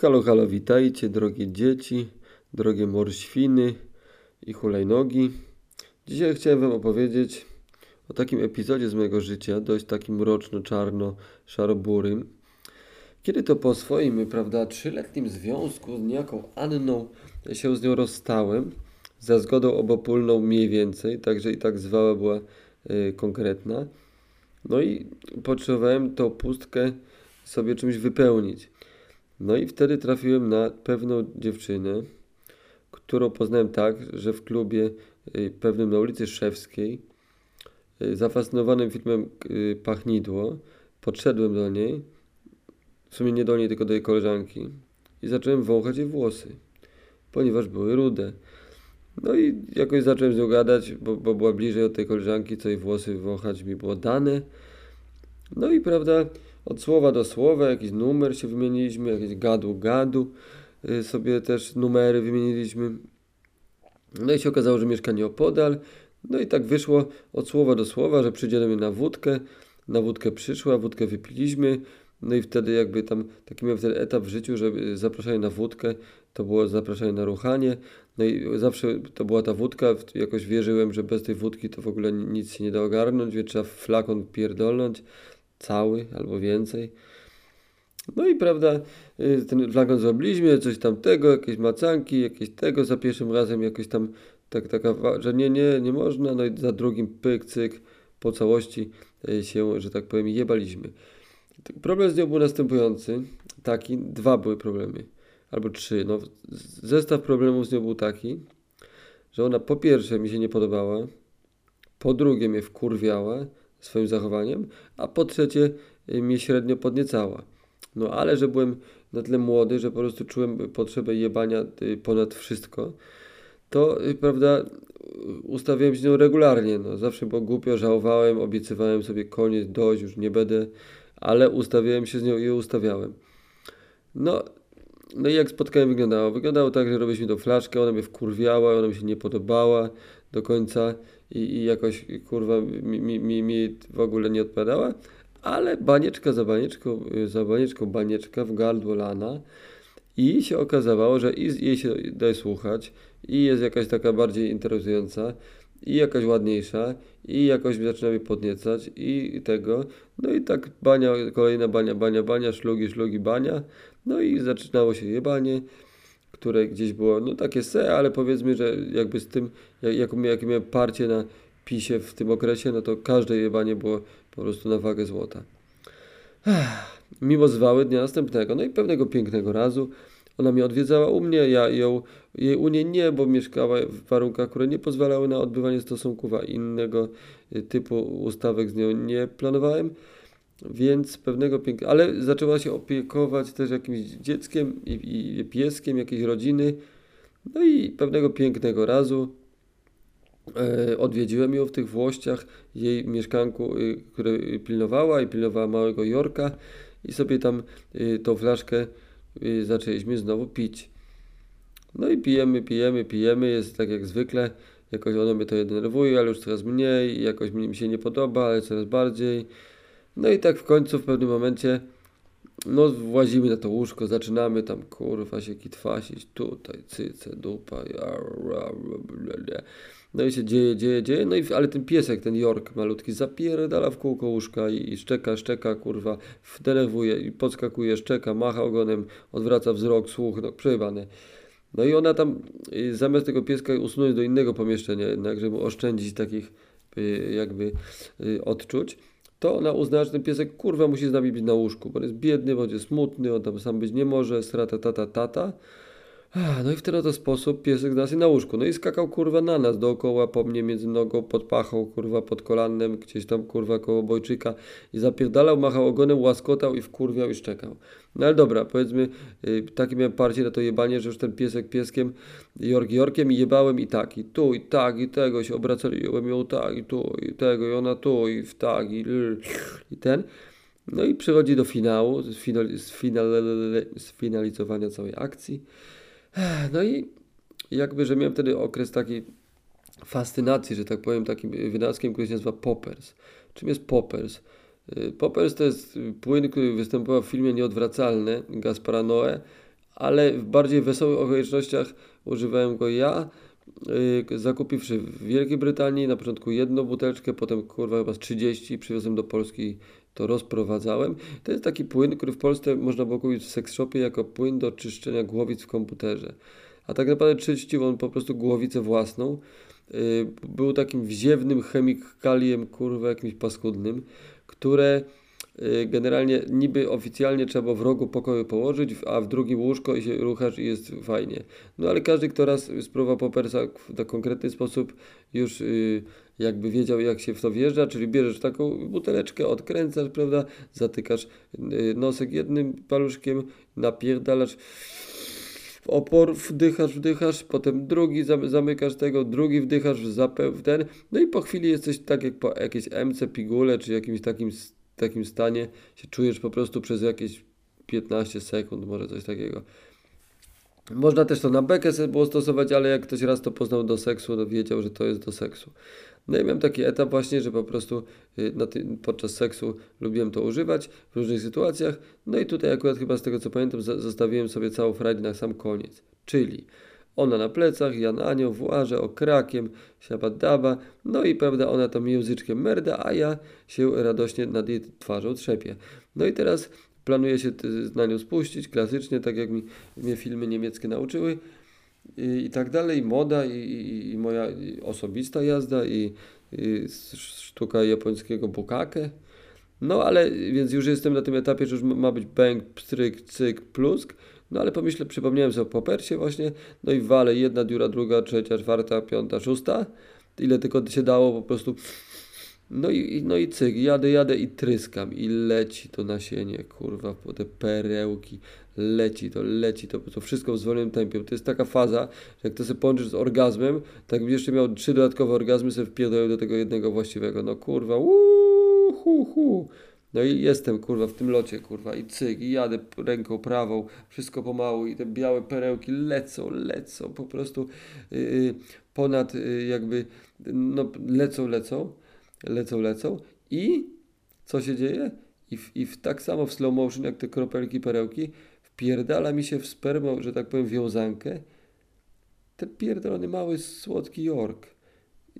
Halo, halo, witajcie, drogie dzieci, drogie morświny i hulajnogi. Dzisiaj chciałem Wam opowiedzieć o takim epizodzie z mojego życia, dość takim mroczno-czarno-szaroburym. Kiedy to po swoim, prawda, trzyletnim związku z niejaką Anną się z nią rozstałem, za zgodą obopólną mniej więcej, także i tak zwała była y, konkretna. No i potrzebowałem tą pustkę sobie czymś wypełnić. No i wtedy trafiłem na pewną dziewczynę, którą poznałem tak, że w klubie y, pewnym na ulicy Szewskiej, y, zafascynowanym filmem y, Pachnidło, podszedłem do niej, w sumie nie do niej, tylko do jej koleżanki i zacząłem wąchać jej włosy, ponieważ były rude. No i jakoś zacząłem z nią gadać, bo, bo była bliżej od tej koleżanki, co jej włosy wąchać mi było dane. No i prawda, od słowa do słowa, jakiś numer się wymieniliśmy, jakieś gadu gadu y, sobie też numery wymieniliśmy. No i się okazało, że mieszka nieopodal. No i tak wyszło od słowa do słowa, że przyjdzie do mnie na wódkę. Na wódkę przyszła, wódkę wypiliśmy. No i wtedy jakby tam taki miałem wtedy etap w życiu, że zapraszanie na wódkę to było zapraszanie na ruchanie. No i zawsze to była ta wódka, jakoś wierzyłem, że bez tej wódki to w ogóle nic się nie da ogarnąć, więc trzeba flakon pierdolnąć cały albo więcej. No i prawda, y, ten flakon zrobiliśmy, coś tam tego, jakieś macanki, jakieś tego, za pierwszym razem jakoś tam tak, taka, że nie, nie, nie można, no i za drugim pyk, cyk, po całości y, się, że tak powiem, jebaliśmy. Problem z nią był następujący, taki, dwa były problemy, albo trzy, no zestaw problemów z nią był taki, że ona po pierwsze mi się nie podobała, po drugie mnie wkurwiała, swoim zachowaniem, a po trzecie y, mnie średnio podniecała. No ale że byłem na tyle młody, że po prostu czułem potrzebę jebania y, ponad wszystko, to y, prawda, ustawiałem się nią regularnie. No. Zawsze było głupio, żałowałem, obiecywałem sobie koniec, dość, już nie będę, ale ustawiałem się z nią i ustawiałem. No, no i jak spotkanie wyglądało? Wyglądało tak, że robiliśmy tą flaszkę, ona mnie wkurwiała, ona mi się nie podobała do końca i, i jakoś kurwa mi, mi, mi, mi w ogóle nie odpowiadała, ale banieczka za banieczką, za banieczką banieczka w gardło lana. I się okazało, że i jej się daje słuchać i jest jakaś taka bardziej interesująca i jakaś ładniejsza i jakoś zaczyna mnie podniecać i tego, no i tak bania, kolejna bania, bania, bania, szlugi, szlugi, bania, no i zaczynało się jebanie które gdzieś było, no takie se, ale powiedzmy, że jakby z tym, jak, jak, miałem parcie na PiSie w tym okresie, no to każde jebanie było po prostu na wagę złota. Mimo zwały dnia następnego, no i pewnego pięknego razu, ona mnie odwiedzała u mnie, ja ją, jej u niej nie, bo mieszkała w warunkach, które nie pozwalały na odbywanie stosunków, a innego typu ustawek z nią nie planowałem. Więc pewnego pięknego, ale zaczęła się opiekować też jakimś dzieckiem i, i pieskiem jakiejś rodziny. No i pewnego pięknego razu e, odwiedziłem ją w tych Włościach, jej mieszkanku, y, które pilnowała i pilnowała małego Jorka i sobie tam y, tą flaszkę y, zaczęliśmy znowu pić. No i pijemy, pijemy, pijemy, jest tak jak zwykle. Jakoś ono mnie to denerwuje, ale już coraz mniej, jakoś mi się nie podoba, ale coraz bardziej. No i tak w końcu w pewnym momencie no włazimy na to łóżko, zaczynamy tam kurwa się kitwasić, tutaj cyce, dupa, no i się dzieje, dzieje, dzieje, no i ale ten piesek, ten York malutki zapierdala w kółko łóżka i, i szczeka, szczeka, kurwa, denerwuje i podskakuje, szczeka, macha ogonem, odwraca wzrok, słuch, no przejebane. No i ona tam y, zamiast tego pieska usunąć do innego pomieszczenia jednak, żeby oszczędzić takich y, jakby y, odczuć, to ona uznała, że ten piesek kurwa musi z nami być na łóżku, bo on jest biedny, bo on jest smutny, on tam sam być nie może, strata tata tata. No i w ten oto sposób piesek z nas na łóżku. No i skakał kurwa na nas dookoła, po mnie między nogą, pod pachą, kurwa pod kolanem, gdzieś tam kurwa koło bojczyka i zapierdalał, machał ogonem, łaskotał i wkurwiał i szczekał. No ale dobra, powiedzmy, yy, takie miałem parcie na to jebanie, że już ten piesek pieskiem, Jork Jorkiem i jebałem i tak, i tu, i tak, i tego się obracałem ją tak, i tu, i tego, i ona tu, i w tak, i, i ten. No i przychodzi do finału, sfinalizowania całej akcji. No i jakby, że miałem wtedy okres takiej fascynacji, że tak powiem, takim wynalazkiem, który się nazywa poppers. Czym jest poppers? Y, poppers to jest płyn, który występował w filmie Nieodwracalne Gaspara Noe, ale w bardziej wesołych okolicznościach używałem go ja, yy, zakupiwszy w Wielkiej Brytanii na początku jedną buteleczkę, potem kurwa chyba z 30, przywiozłem do Polski, to rozprowadzałem. To jest taki płyn, który w Polsce można było kupić w sex shopie jako płyn do czyszczenia głowic w komputerze. A tak naprawdę czyścił on po prostu głowicę własną. Yy, był takim wziewnym chemikaliem, kurwa, jakimś paskudnym, które Y, generalnie niby oficjalnie trzeba w rogu pokoju położyć, a w drugim łóżko i się ruchasz i jest fajnie. No ale każdy, kto raz spróbował popersa w konkretny sposób już yy, jakby wiedział jak się w to wjeżdża, czyli bierzesz taką buteleczkę, odkręcasz, prawda, zatykasz yy, nosek jednym paluszkiem, napierdalasz opor, wdychasz, wdychasz, potem drugi zamykasz tego, drugi wdychasz w ten, no i po chwili jesteś tak jak po jakiejś MC pigule, czy jakimś takim w takim stanie się czujesz po prostu przez jakieś 15 sekund, może coś takiego. Można też to na bekę było stosować, ale jak ktoś raz to poznał do seksu, to wiedział, że to jest do seksu. No i miałem taki etap właśnie, że po prostu y, podczas seksu lubiłem to używać w różnych sytuacjach. No i tutaj akurat chyba z tego co pamiętam zostawiłem sobie całą frajdę na sam koniec. Czyli ona na plecach, ja na nią włażę okrakiem, siabadaba, no i prawda, ona tam języczkiem merda, a ja się radośnie nad jej twarzą trzepię. No i teraz planuję się na nią spuścić, klasycznie, tak jak mi, mnie filmy niemieckie nauczyły i, i tak dalej, moda i, i, i moja osobista jazda i, sztuka japońskiego bukake. No ale, więc już jestem na tym etapie, że już ma być bang, pstryk, cyk, plusk, no ale pomyślę, przypomniałem sobie o popersie właśnie, no i wale jedna dziura, druga, trzecia, czwarta, piąta, szósta. Ile tylko się dało po prostu. No i, no i cyk, jadę, jadę i tryskam i leci to nasienie, kurwa, po te perełki, leci to, leci to, to wszystko w zwolnionym tempie. To jest taka faza, że jak to sobie połączysz z orgazmem, tak jeszcze miał trzy dodatkowe orgazmy, sobie wpierdolę do tego jednego właściwego. No kurwa, uuu, hu, hu. No i jestem, kurwa, w tym locie, kurwa, i cyk, i jadę ręką prawą, wszystko pomału i te białe perełki lecą, lecą, po prostu yy, ponad yy, jakby, no lecą, lecą, lecą, lecą i co się dzieje? I, w, i w, tak samo w slow motion, jak te kropelki, perełki, wpierdala mi się w spermą, że tak powiem, wiązankę, ten pierdolony mały, słodki York.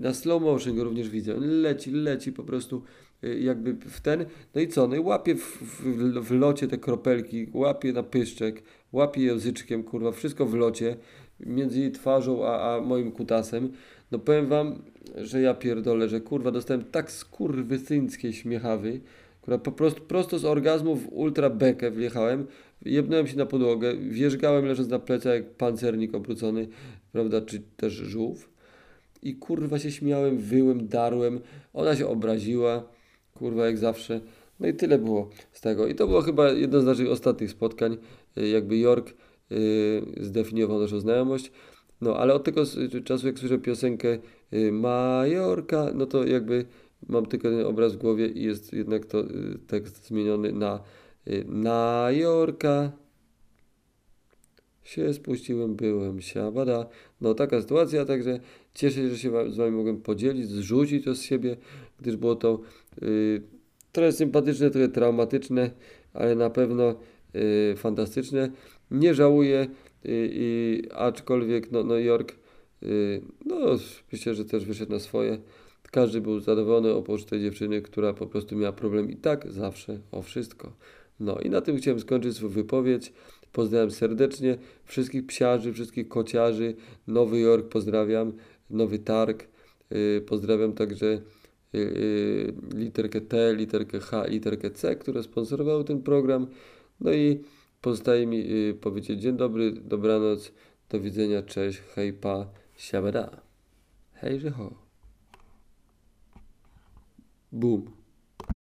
Na slow motion go również widzę. On leci, leci po prostu jakby w ten, no i co, no i łapie w, w, w locie te kropelki, łapie na pyszczek, łapie języczkiem, kurwa, wszystko w locie, między jej twarzą a, a moim kutasem. No powiem wam, że ja pierdolę, że kurwa dostałem tak skurwysyńskiej śmiechawy, która po prostu prosto z orgazmu w ultra bekę wjechałem, jebnąłem się na podłogę, wjeżdżałem leżąc na plecach jak pancernik obrócony, prawda, czy też żółw. I kurwa się śmiałem, wyłem, darłem, ona się obraziła, kurwa jak zawsze. No i tyle było z tego. I to było chyba jedno z naszych ostatnich spotkań. Y, jakby York yy, zdefiniował naszą znajomość. No ale od tego czasu, jak słyszę piosenkę yy, Majorka, no to jakby mam tylko ten obraz w głowie i jest jednak to yy, tekst zmieniony na na Jorka się spuściłem, byłem siabada. No taka sytuacja, także cieszę się, że się z Wami mogłem podzielić, zrzucić to z siebie, gdyż było to y, trochę sympatyczne, trochę traumatyczne, ale na pewno y, fantastyczne. Nie żałuję, y, aczkolwiek no, no York, y, no myślę, że też wyszedł na swoje. Każdy był zadowolony oprócz tej dziewczyny, która po prostu miała problem i tak zawsze o wszystko. No i na tym chciałem skończyć swoją wypowiedź. Pozdrawiam serdecznie wszystkich psiarzy, wszystkich kociarzy. Nowy Jork pozdrawiam, Nowy Targ. Yy, pozdrawiam także literkę T, literkę H, literkę C, które sponsorowały ten program. No i pozostaje mi yy, powiedzieć dzień dobry, dobranoc, do widzenia, cześć, hej, pa, siabada. Hej, ho. Boom.